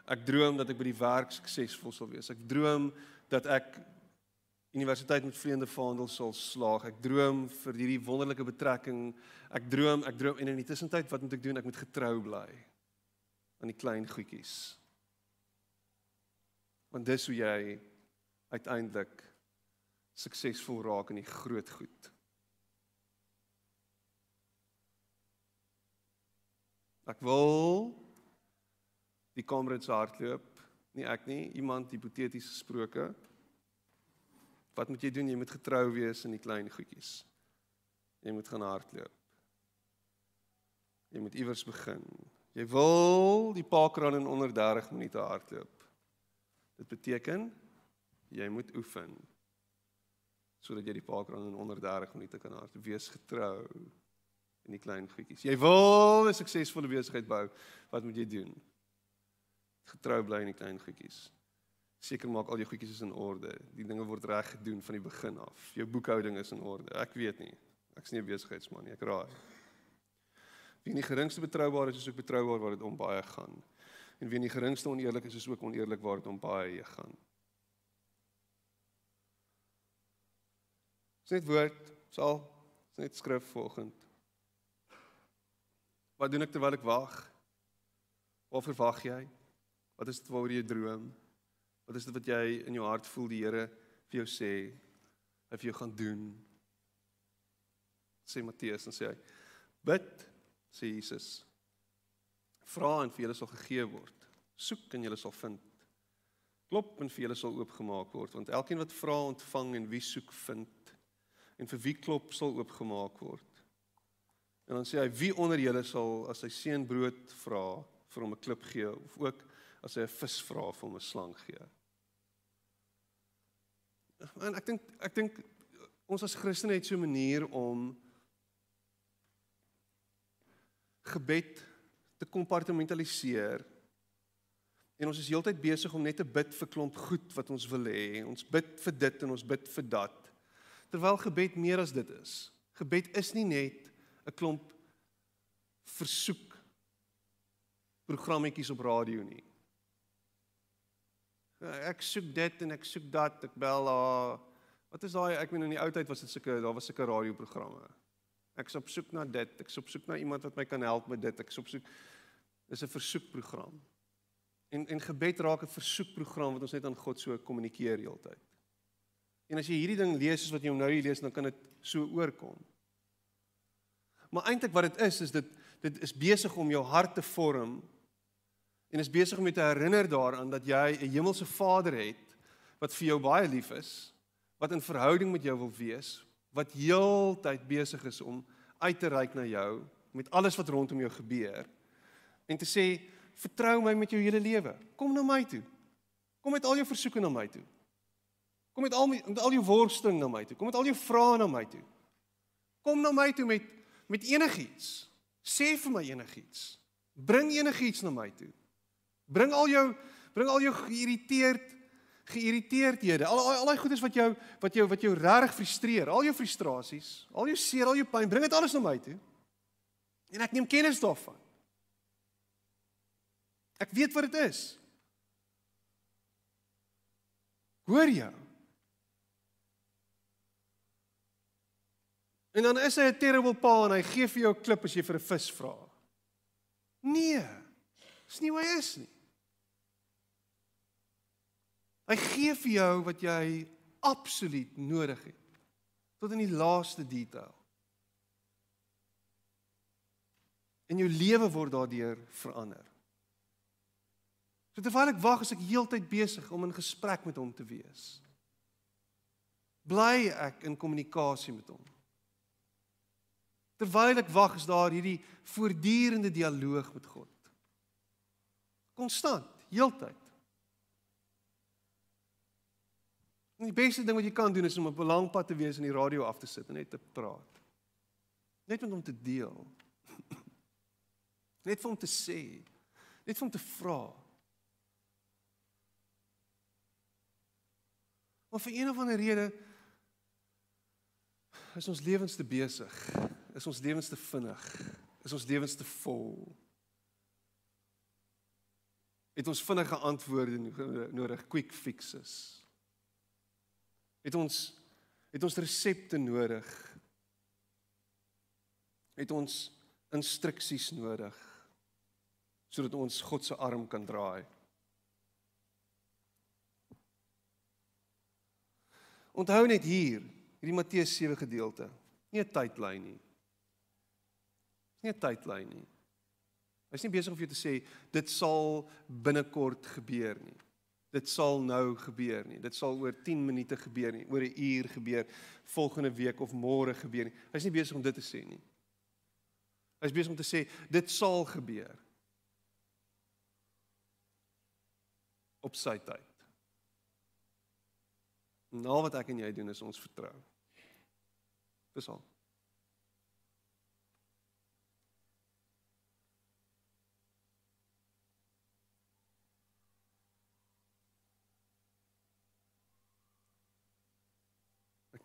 Ek droom dat ek by die werk suksesvol sal wees. Ek droom dat ek universiteit met vreemde vaandel sal slaag. Ek droom vir hierdie wonderlike betrekking. Ek droom, ek droom en in die tussentyd wat moet ek doen? Ek moet getrou bly aan die klein goedjies. Want dis hoe jy uiteindelik suksesvol raak in die groot goed. Ek wil die kamerads hardloop. Nie ek nie, iemand hipoteties gesproke. Wat moet jy doen? Jy moet getrou wees in die klein goedjies. Jy moet gaan hardloop. Jy moet iewers begin. Jy wil die parkrun in onder 30 minute hardloop. Dit beteken jy moet oefen sodat jy die parkrun in onder 30 minute kan hardloop. Wees getrou in die klein goedjies. Jy wil 'n suksesvolle besigheid bou. Wat moet jy doen? Getrou bly in die klein goedjies. Seker maak al jou goedjies is in orde. Die dinge word reg gedoen van die begin af. Jou boekhouding is in orde. Ek weet nie. Ek's nie 'n besigheidsman nie. Ek raai. Wie nie geringste betroubaar is, is ook betroubaar waar dit om baie gaan. En wie nie geringste oneerlik is, is ook oneerlik waar dit om baie gaan. Dit woord sal net skrif volgend. Wat doen ek terwyl ek wag? Wat verwag jy? Wat is dit waaroor jy droom? Wat is dit wat jy in jou hart voel die Here vir jou sê? Hy vir jou gaan doen? sê Matteus en sê hy: Bid, sê Jesus. Vra en vir julle sal gegee word. Soek en julle sal vind. Klop en vir julle sal oopgemaak word, want elkeen wat vra ontvang en wie soek vind. En vir wie klop sal oopgemaak word. En dan sê hy: Wie onder julle sal as sy seun brood vra, vir hom 'n klip gee of ook as hy 'n vis vra vir hom 'n slang gee. En ek dink ek dink ons as Christene het so 'n manier om gebed te kompartmentaliseer. En ons is heeltyd besig om net te bid vir klomp goed wat ons wil hê. Ons bid vir dit en ons bid vir dat. Terwyl gebed meer as dit is. Gebed is nie net 'n klomp versoek programmetjies op radio nie. Ek soek dit en ek soek dat, ek bel haar. Wat is daai? Ek meen in die ou tyd was dit sulke daar was sulke radioprogramme. Ek is op soek na dit, ek is op soek na iemand wat my kan help met dit. Ek is op soek is 'n versoekprogram. En en gebed raak 'n versoekprogram wat ons net aan God so kommunikeer heeltyd. En as jy hierdie ding lees soos wat jy hom nou hier lees, dan kan dit so oorkom. Maar eintlik wat dit is, is dit dit is besig om jou hart te vorm En is besig om jou te herinner daaraan dat jy 'n hemelse Vader het wat vir jou baie lief is, wat in verhouding met jou wil wees, wat heeltyd besig is om uit te reik na jou met alles wat rondom jou gebeur en te sê vertrou my met jou hele lewe. Kom na my toe. Kom met al jou versoeke na my toe. Kom met al my, met al jou worsteling na my toe. Kom met al jou vrae na my toe. Kom na my toe met met enigiets. Sê vir my enigiets. Bring enigiets na my toe. Bring al jou bring al jou geïrriteerd geïrriteerdhede, al al daai goedes wat jou wat jou wat jou regtig frustreer, al jou frustrasies, al jou seer, al jou pyn, bring dit alles na my toe. En ek neem kennis daarvan. Ek weet wat dit is. Hoor jou. En dan is hy 'n terrible pa en hy gee vir jou 'n klip as jy vir 'n vis vra. Nee. Dis nie hoe hy is nie. Hy gee vir jou wat jy absoluut nodig het tot in die laaste detail. En jou lewe word daardeur verander. So terwyl ek wag, is ek heeltyd besig om in gesprek met hom te wees. Bly ek in kommunikasie met hom. Terwyl ek wag, is daar hierdie voortdurende dialoog met God. Konstant, heeltyd. En die beste ding wat jy kan doen is om op 'n lang pad te wees en die radio af te sit en net te praat. Net met hom te deel. Net vir hom te sê. Net vir hom te vra. Maar vir een of ander rede is ons lewens te besig. Is ons lewens te vinnig. Is ons lewens te vol. Het ons vinnige antwoorde nodig, quick fixes het ons het ons resepte nodig. Het ons instruksies nodig sodat ons God se arm kan draai. Onthou net hier, hierdie Matteus 7 gedeelte. Nie 'n tydlyn nie. Nie 'n tydlyn nie. Hy's nie besig om vir jou te sê dit sal binnekort gebeur nie dit sal nou gebeur nie. Dit sal oor 10 minute gebeur nie, oor 'n uur gebeur, volgende week of môre gebeur nie. Hy's nie besig om dit te sê nie. Hy's besig om te sê dit sal gebeur. op sy tyd. Nou wat ek en jy doen is ons vertrou. Dis al.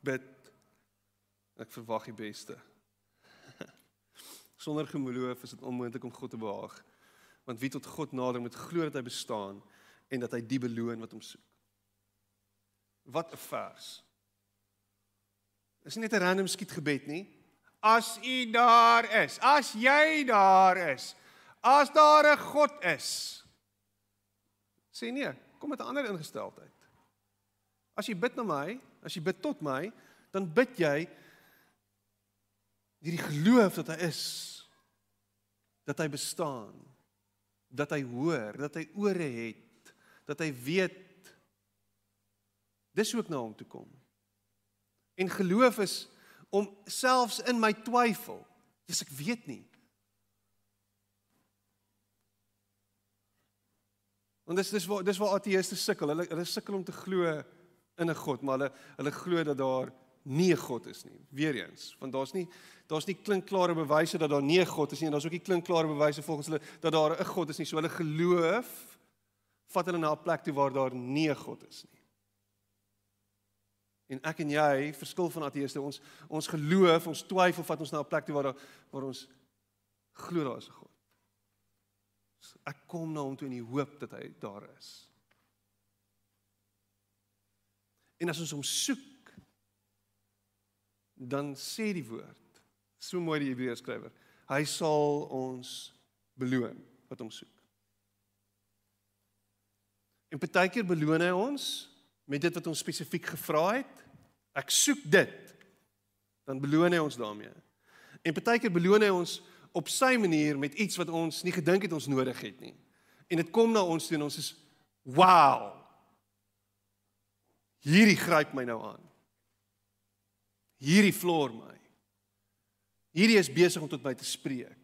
Bid. Ek verwag die beste. [laughs] Sonder geloof is dit onmoontlik om God te behaag. Want wie tot God nader moet glo dat hy bestaan en dat hy die beloon wat hom soek. Wat 'n vers. Is nie net 'n random skietgebed nie. As u daar is, as jy daar is, as daar 'n God is. Sê nee, kom met 'n ander ingesteldheid. As jy bid na my, as jy bid tot my, dan bid jy Hierdie geloof dat hy is dat hy bestaan, dat hy hoor, dat hy ore het, dat hy weet dis ook na hom toe kom. En geloof is om selfs in my twyfel, dis ek weet nie. Want dis dis waar dis waar ateëste sukkel. Hulle hulle sukkel om te glo in 'n God, maar hulle hulle glo dat daar nie 'n God is nie. Weereens, want daar's nie daar's nie klinkklare bewyse dat daar nie 'n God is nie en daar's ook nie klinkklare bewyse volgens hulle dat daar 'n God is nie. So hulle geloof vat hulle na 'n plek toe waar daar nie 'n God is nie. En ek en jy, verskil van ateëste, ons ons geloof, ons twyfel vat ons na 'n plek toe waar daar waar ons glo daar is 'n God. Ek kom na hom toe in die hoop dat hy daar is. En as ons hom soek, dan sê die woord, so mooi die Hebreërs skrywer, hy sal ons beloon wat hom soek. En partykeer beloon hy ons met dit wat ons spesifiek gevra het. Ek soek dit. Dan beloon hy ons daarmee. En partykeer beloon hy ons op sy manier met iets wat ons nie gedink het ons nodig het nie. En dit kom na ons toe en ons is wow. Hierdie gryp my nou aan. Hierdie floor my. Hierdie is besig om tot my te spreek.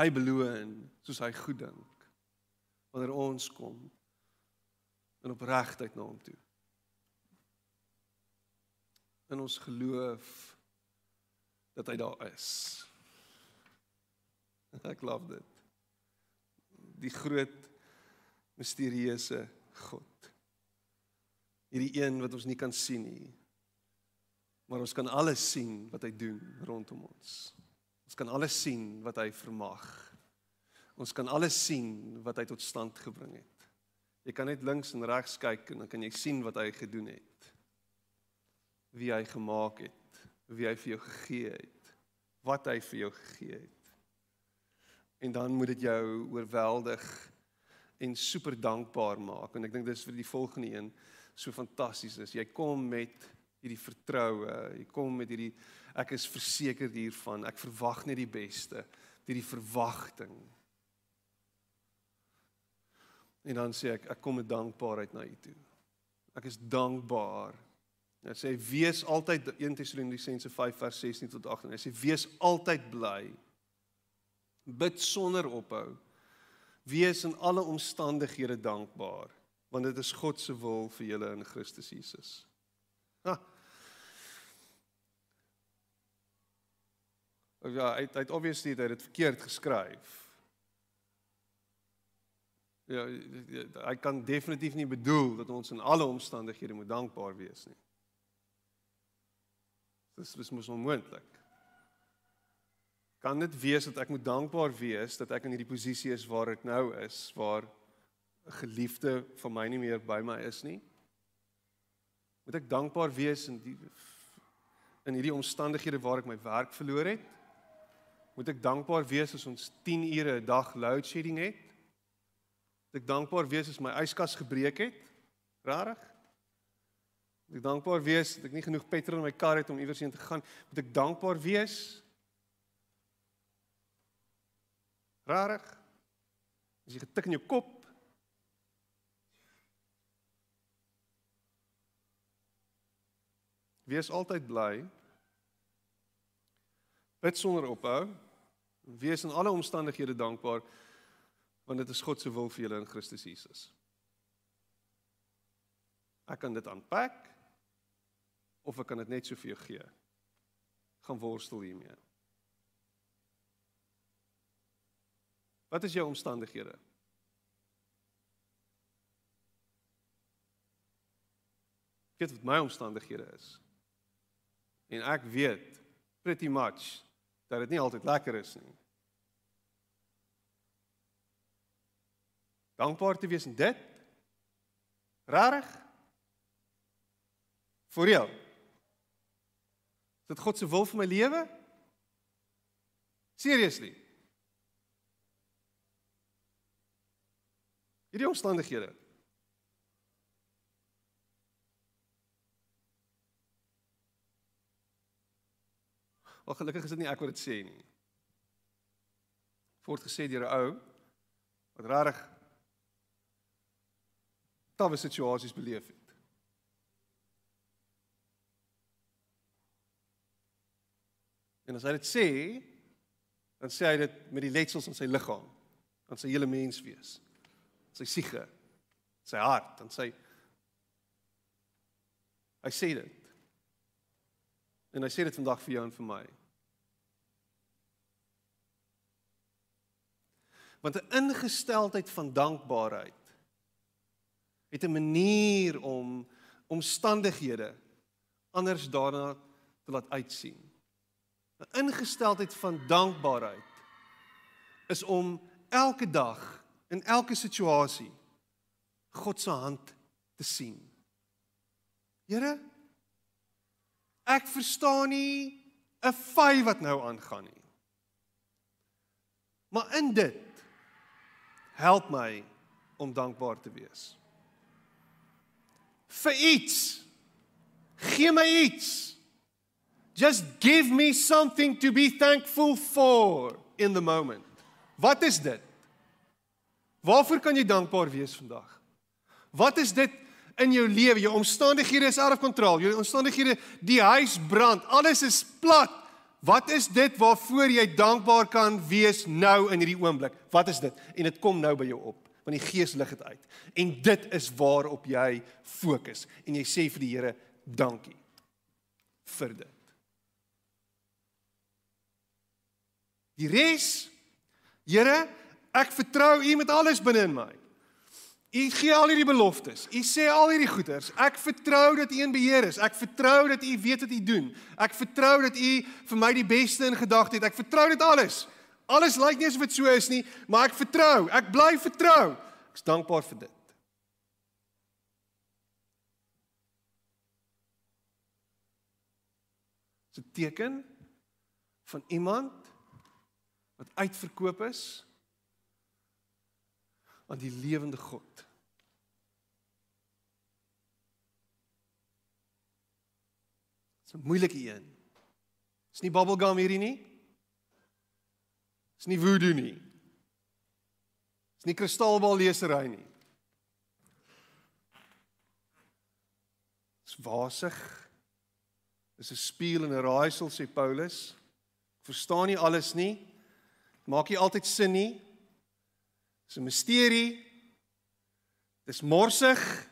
Hy beloon soos hy goed dink wanneer ons kom in opregtheid na hom toe. In ons geloof dat hy daar is. [laughs] Ek love dit. Die groot misterieuse God. Hierdie een wat ons nie kan sien nie. Maar ons kan alles sien wat hy doen rondom ons. Ons kan alles sien wat hy vermag. Ons kan alles sien wat hy tot stand gebring het. Jy kan net links en regs kyk en dan kan jy sien wat hy gedoen het. Wie hy gemaak het wie hy vir jou gegee het, wat hy vir jou gegee het. En dan moet dit jou oorweldig en super dankbaar maak en ek dink dis vir die volgende een so fantasties is. Jy kom met hierdie vertroue, jy kom met hierdie ek is verseker hiervan, ek verwag net die beste, hierdie verwagting. En dan sê ek ek kom met dankbaarheid na u toe. Ek is dankbaar Hy sê wees altyd 1 Tessalonisense 5 vers 16 tot 18. Hy sê wees altyd bly. Bid sonder ophou. Wees in alle omstandighede dankbaar want dit is God se wil vir julle in Christus Jesus. Ha. Ja, hy hy het obviously dit verkeerd geskryf. Ja, hy kan definitief nie bedoel dat ons in alle omstandighede moet dankbaar wees nie. Dis dis mos onmoontlik. Kan dit wees dat ek moet dankbaar wees dat ek in hierdie posisie is waar ek nou is, waar geliefde van my nie meer by my is nie? Moet ek dankbaar wees in die in hierdie omstandighede waar ek my werk verloor het? Moet ek dankbaar wees as ons 10 ure 'n dag load shedding het? Moet ek dankbaar wees as my yskas gebreek het? Rarig? Moet ek dankbaar wees dat ek nie genoeg petrol in my kar het om iewers heen te gaan? Moet ek dankbaar wees? Rarig. As jy getik in jou kop. Wees altyd bly. Bid sonder ophou. Wees in alle omstandighede dankbaar want dit is God se wil vir julle in Christus Jesus. Ek kan dit aanpak of ek kan dit net so vir jou gee. Gaan worstel hiermee. Wat is jou omstandighede? Ek weet wat my omstandighede is. En ek weet pretty much dat dit nie altyd lekker is nie. Dankbaar te wees in dit. Rarig? Vir jou dit God se wil vir my lewe? Seriously. Hierdie omstandighede. Maar gelukkig is dit nie ek wat dit sê nie. Word gesê deur 'n ou wat regtig tawwe situasies beleef het. En as hy dit sê, dan sê hy dit met die letsels in sy liggaam, aan sy hele mens wees. Sy siege, sy hart, en sy hy sê dit. En hy sê dit vandag vir jou en vir my. Want 'n ingesteldheid van dankbaarheid het 'n manier om omstandighede anders daarna te laat uitsien. 'n ingesteldheid van dankbaarheid is om elke dag in elke situasie God se hand te sien. Here ek verstaan nie 'n fy wat nou aangaan nie. Maar in dit help my om dankbaar te wees. Vir iets. Gee my iets. Just give me something to be thankful for in the moment. Wat is dit? Waarvoor kan jy dankbaar wees vandag? Wat is dit in jou lewe? Jou omstandighede is out of control. Jou omstandighede, die huis brand, alles is plat. Wat is dit waarvoor jy dankbaar kan wees nou in hierdie oomblik? Wat is dit? En dit kom nou by jou op, want die Gees lig dit uit. En dit is waarop jy fokus en jy sê vir die Here dankie vir dit. Die res Here, ek vertrou U met alles binne in my. U gee al hierdie beloftes. U sê al hierdie goeders. Ek vertrou dat U in beheer is. Ek vertrou dat U weet wat U doen. Ek vertrou dat U vir my die beste in gedagte het. Ek vertrou dit alles. Alles lyk nie asof dit so is nie, maar ek vertrou. Ek bly vertrou. Ek's dankbaar vir dit. Dit is 'n teken van iemand wat uitverkoop is aan die lewende God. Dis 'n moeilike een. Dis nie bubblegum hierdie nie. Dis nie voodoo nie. Dis nie kristalbal lesery nie. Dis wasig. Dis 'n spieël en 'n raaisel sê Paulus. Verstaan nie alles nie. Maak nie altyd sin nie. Dis 'n misterie. Dis morsig.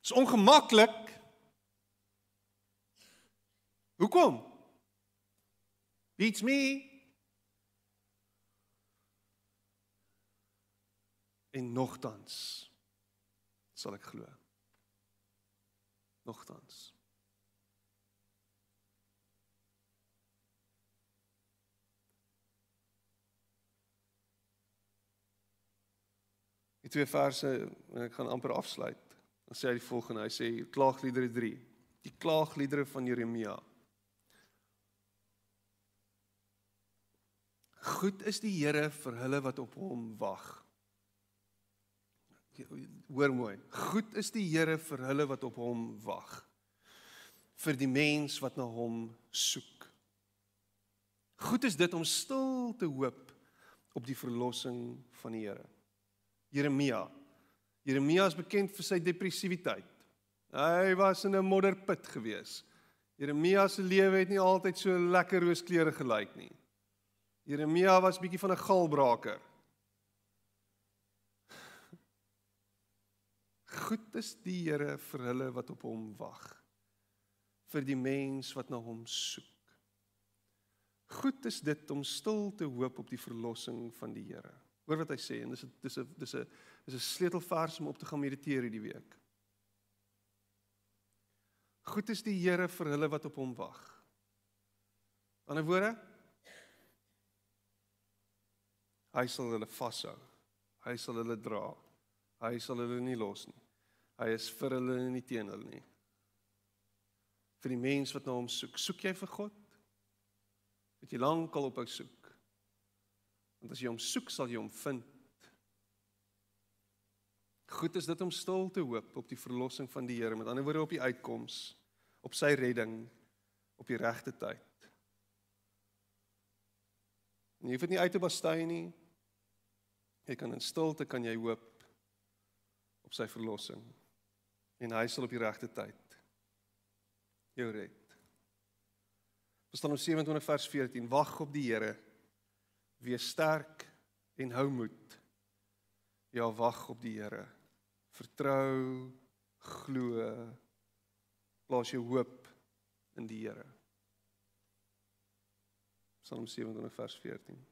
Dis ongemaklik. Hoekom? Beats me. En nogtans sal ek glo. Nogtans. Die twee verse en ek gaan amper afsluit. Dan sê hy die volgende, hy sê Klaagliedere 3. Die Klaagliedere van Jeremia. Goed is die Here vir hulle wat op hom wag. Hoor mooi. Goed is die Here vir hulle wat op hom wag. Vir die mens wat na hom soek. Goed is dit om stil te hoop op die verlossing van die Here. Jeremia. Jeremia is bekend vir sy depressiwiteit. Hy was in 'n modderput gewees. Jeremia se lewe het nie altyd so lekker rooskleure gelyk nie. Jeremia was bietjie van 'n galbraker. Goed is die Here vir hulle wat op hom wag. Vir die mens wat na hom soek. Goed is dit om stil te hoop op die verlossing van die Here. Hoor wat hy sê en dis dis 'n dis 'n dis 'n sleutelvers om op te gaan mediteer hierdie week. Goed is die Here vir hulle wat op hom wag. Aan 'n woorde Hy sal hulle vashou. Hy sal hulle dra. Hy sal hulle nie los nie. Hy is vir hulle en nie teen hulle nie. Vir die mens wat na hom soek. Soek jy vir God? Het jy lankal op hom soek? Want as jy hom soek, sal jy hom vind. Goed is dit om stil te hoop op die verlossing van die Here, met ander woorde op die uitkoms, op sy redding op die regte tyd. En jy hoef dit nie uit te bastei nie. Jy kan in stilte kan jy hoop op sy verlossing. En hy sal op die regte tyd jou red. Psalm 27 vers 14: Wag op die Here. Wees sterk en hou moed. Ja, wag op die Here. Vertrou, glo, plaas jou hoop in die Here. Psalm 27 vers 14.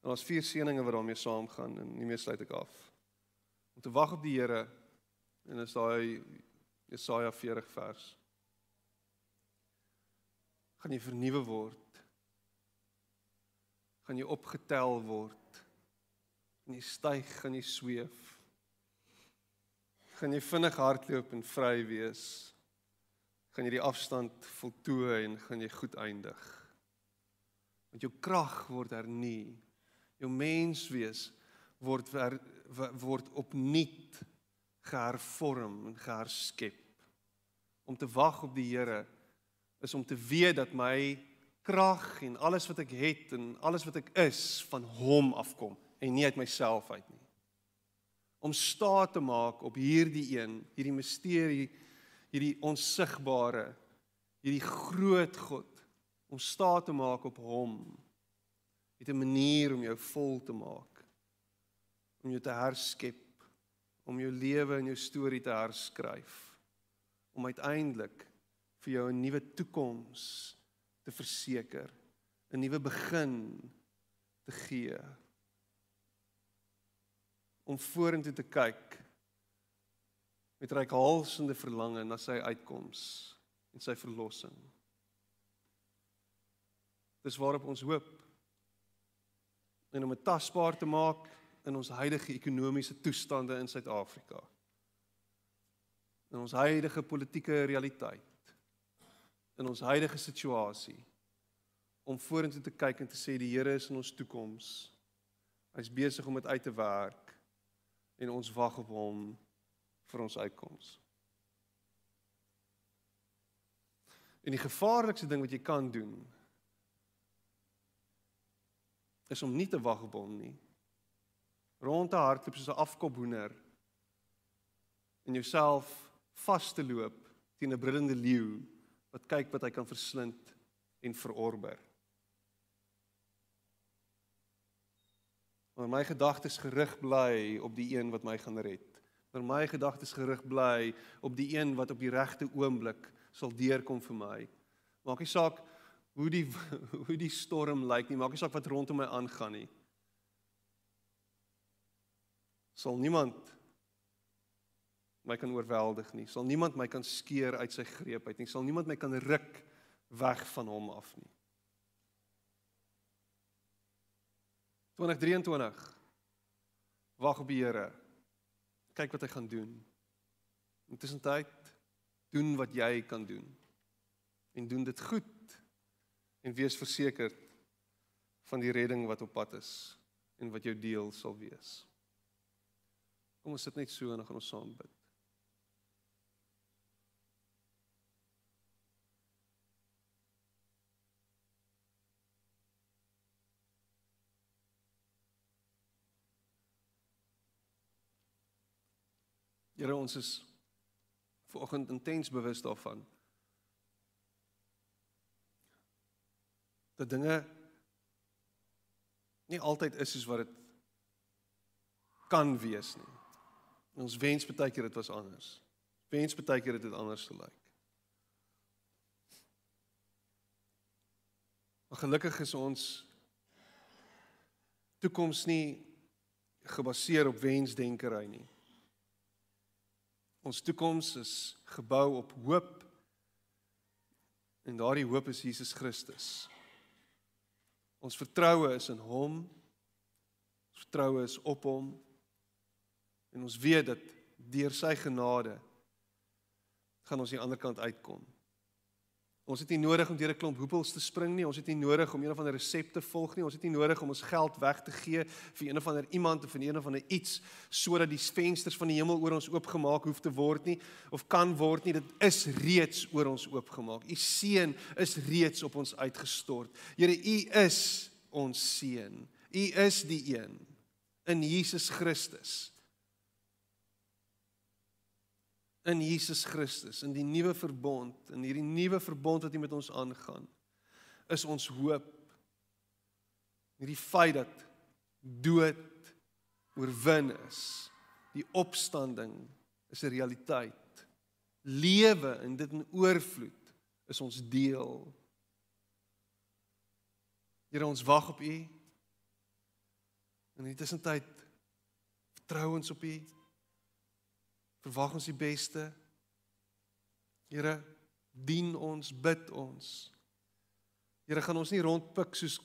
En daar's vier seënings wat daarmee saamgaan en nie meer sluit ek af. Om te wag op die Here en is daai Jesaja 40 vers. Gaan jy vernuwe word? Gaan jy opgetel word? Gaan jy styg, gaan jy sweef? Gaan jy vinnig hardloop en vry wees? Gaan jy die afstand voltooi en gaan jy goed eindig? Want jou krag word hernie. Jou menswees word ver, word opnuut gehervorm en geherskep. Om te wag op die Here is om te weet dat my krag en alles wat ek het en alles wat ek is van hom afkom en nie uit myself uit nie. Om staat te maak op hierdie een, hierdie misterie, hierdie onsigbare, hierdie groot God om staat te maak op hom. Het 'n manier om jou vol te maak. Om jou te herskep, om jou lewe en jou storie te herskryf. Om uiteindelik vir jou 'n nuwe toekoms te verseker, 'n nuwe begin te gee. Om vorentoe te kyk met reikhalsende verlange na sy uitkoms en sy verlossing. Dis waarop ons hoop. En om dit tasbaar te maak in ons huidige ekonomiese toestande in Suid-Afrika. In ons huidige politieke realiteit. In ons huidige situasie om vorentoe te kyk en te sê die Here is in ons toekoms. Hy's besig om dit uit te werk en ons wag op hom vir ons uitkoms. En die gevaarlikste ding wat jy kan doen is om nie te wag op hom nie. Rond te hardloop soos 'n afkophoender en jouself vas te loop teen 'n brullende leeu wat kyk wat hy kan verslind en verorber. Maar my gedagtes gerig bly op die een wat my gaan red. Maar my gedagtes gerig bly op die een wat op die regte oomblik sal deurkom vir my. Maak nie saak hoe die [laughs] hoe die storm lyk nie, maak nie saak wat rondom my aangaan nie. Sal niemand my kan oorweldig nie. Sal niemand my kan skeer uit sy greep uit nie. Sal niemand my kan ruk weg van hom af nie. 2023 Wag op die Here. Kyk wat hy gaan doen. Intussen tyd doen wat jy kan doen. En doen dit goed en wees verseker van die redding wat op pad is en wat jou deel sal wees. Kom ons sit net so en dan gaan ons saam bid. Here ons is vanoggend intens bewus daarvan dat dinge nie altyd is soos wat dit kan wees nie. Ons wens baie keer dit was anders. Wens baie keer dit het anders gelyk. Maar gelukkig is ons toekoms nie gebaseer op wensdenkery nie. Ons toekoms is gebou op hoop en daardie hoop is Jesus Christus. Ons vertroue is in hom. Ons vertroue is op hom. En ons weet dat deur sy genade gaan ons aan die ander kant uitkom. Ons het nie nodig om deur 'n klomp hoepels te spring nie. Ons het nie nodig om een of ander resep te volg nie. Ons het nie nodig om ons geld weg te gee vir een of ander iemand of vir een of ander iets sodat die vensters van die hemel oor ons oopgemaak hoef te word nie of kan word nie. Dit is reeds oor ons oopgemaak. U seën is reeds op ons uitgestort. Here, u is ons seën. U is die een in Jesus Christus. In Jesus Christus, in die nuwe verbond, in hierdie nuwe verbond wat U met ons aangaan, is ons hoop. Hierdie feit dat dood oorwin is, die opstanding is 'n realiteit. Lewe en dit in oorvloed is ons deel. Here ons wag op U. In die tussentyd vertrou ons op U. Verwag ons die beste. Here, dien ons, bid ons. Here, gaan ons nie rondpik soos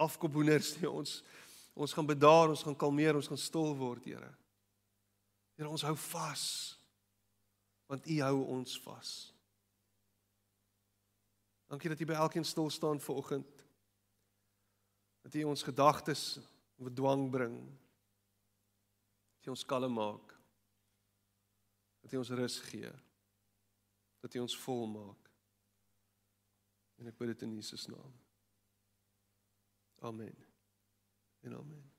afkophoenders nie. Ons ons gaan bedaar, ons gaan kalmeer, ons gaan stil word, Here. Here, ons hou vas. Want U hou ons vas. Dankie dat U by elkeen stil staan vanoggend dat U ons gedagtes op dwang bring. Dat U ons kalm maak. Dat U ons rus gee. Dat U ons vol maak. En ek bid dit in Jesus naam. Amen. En amen.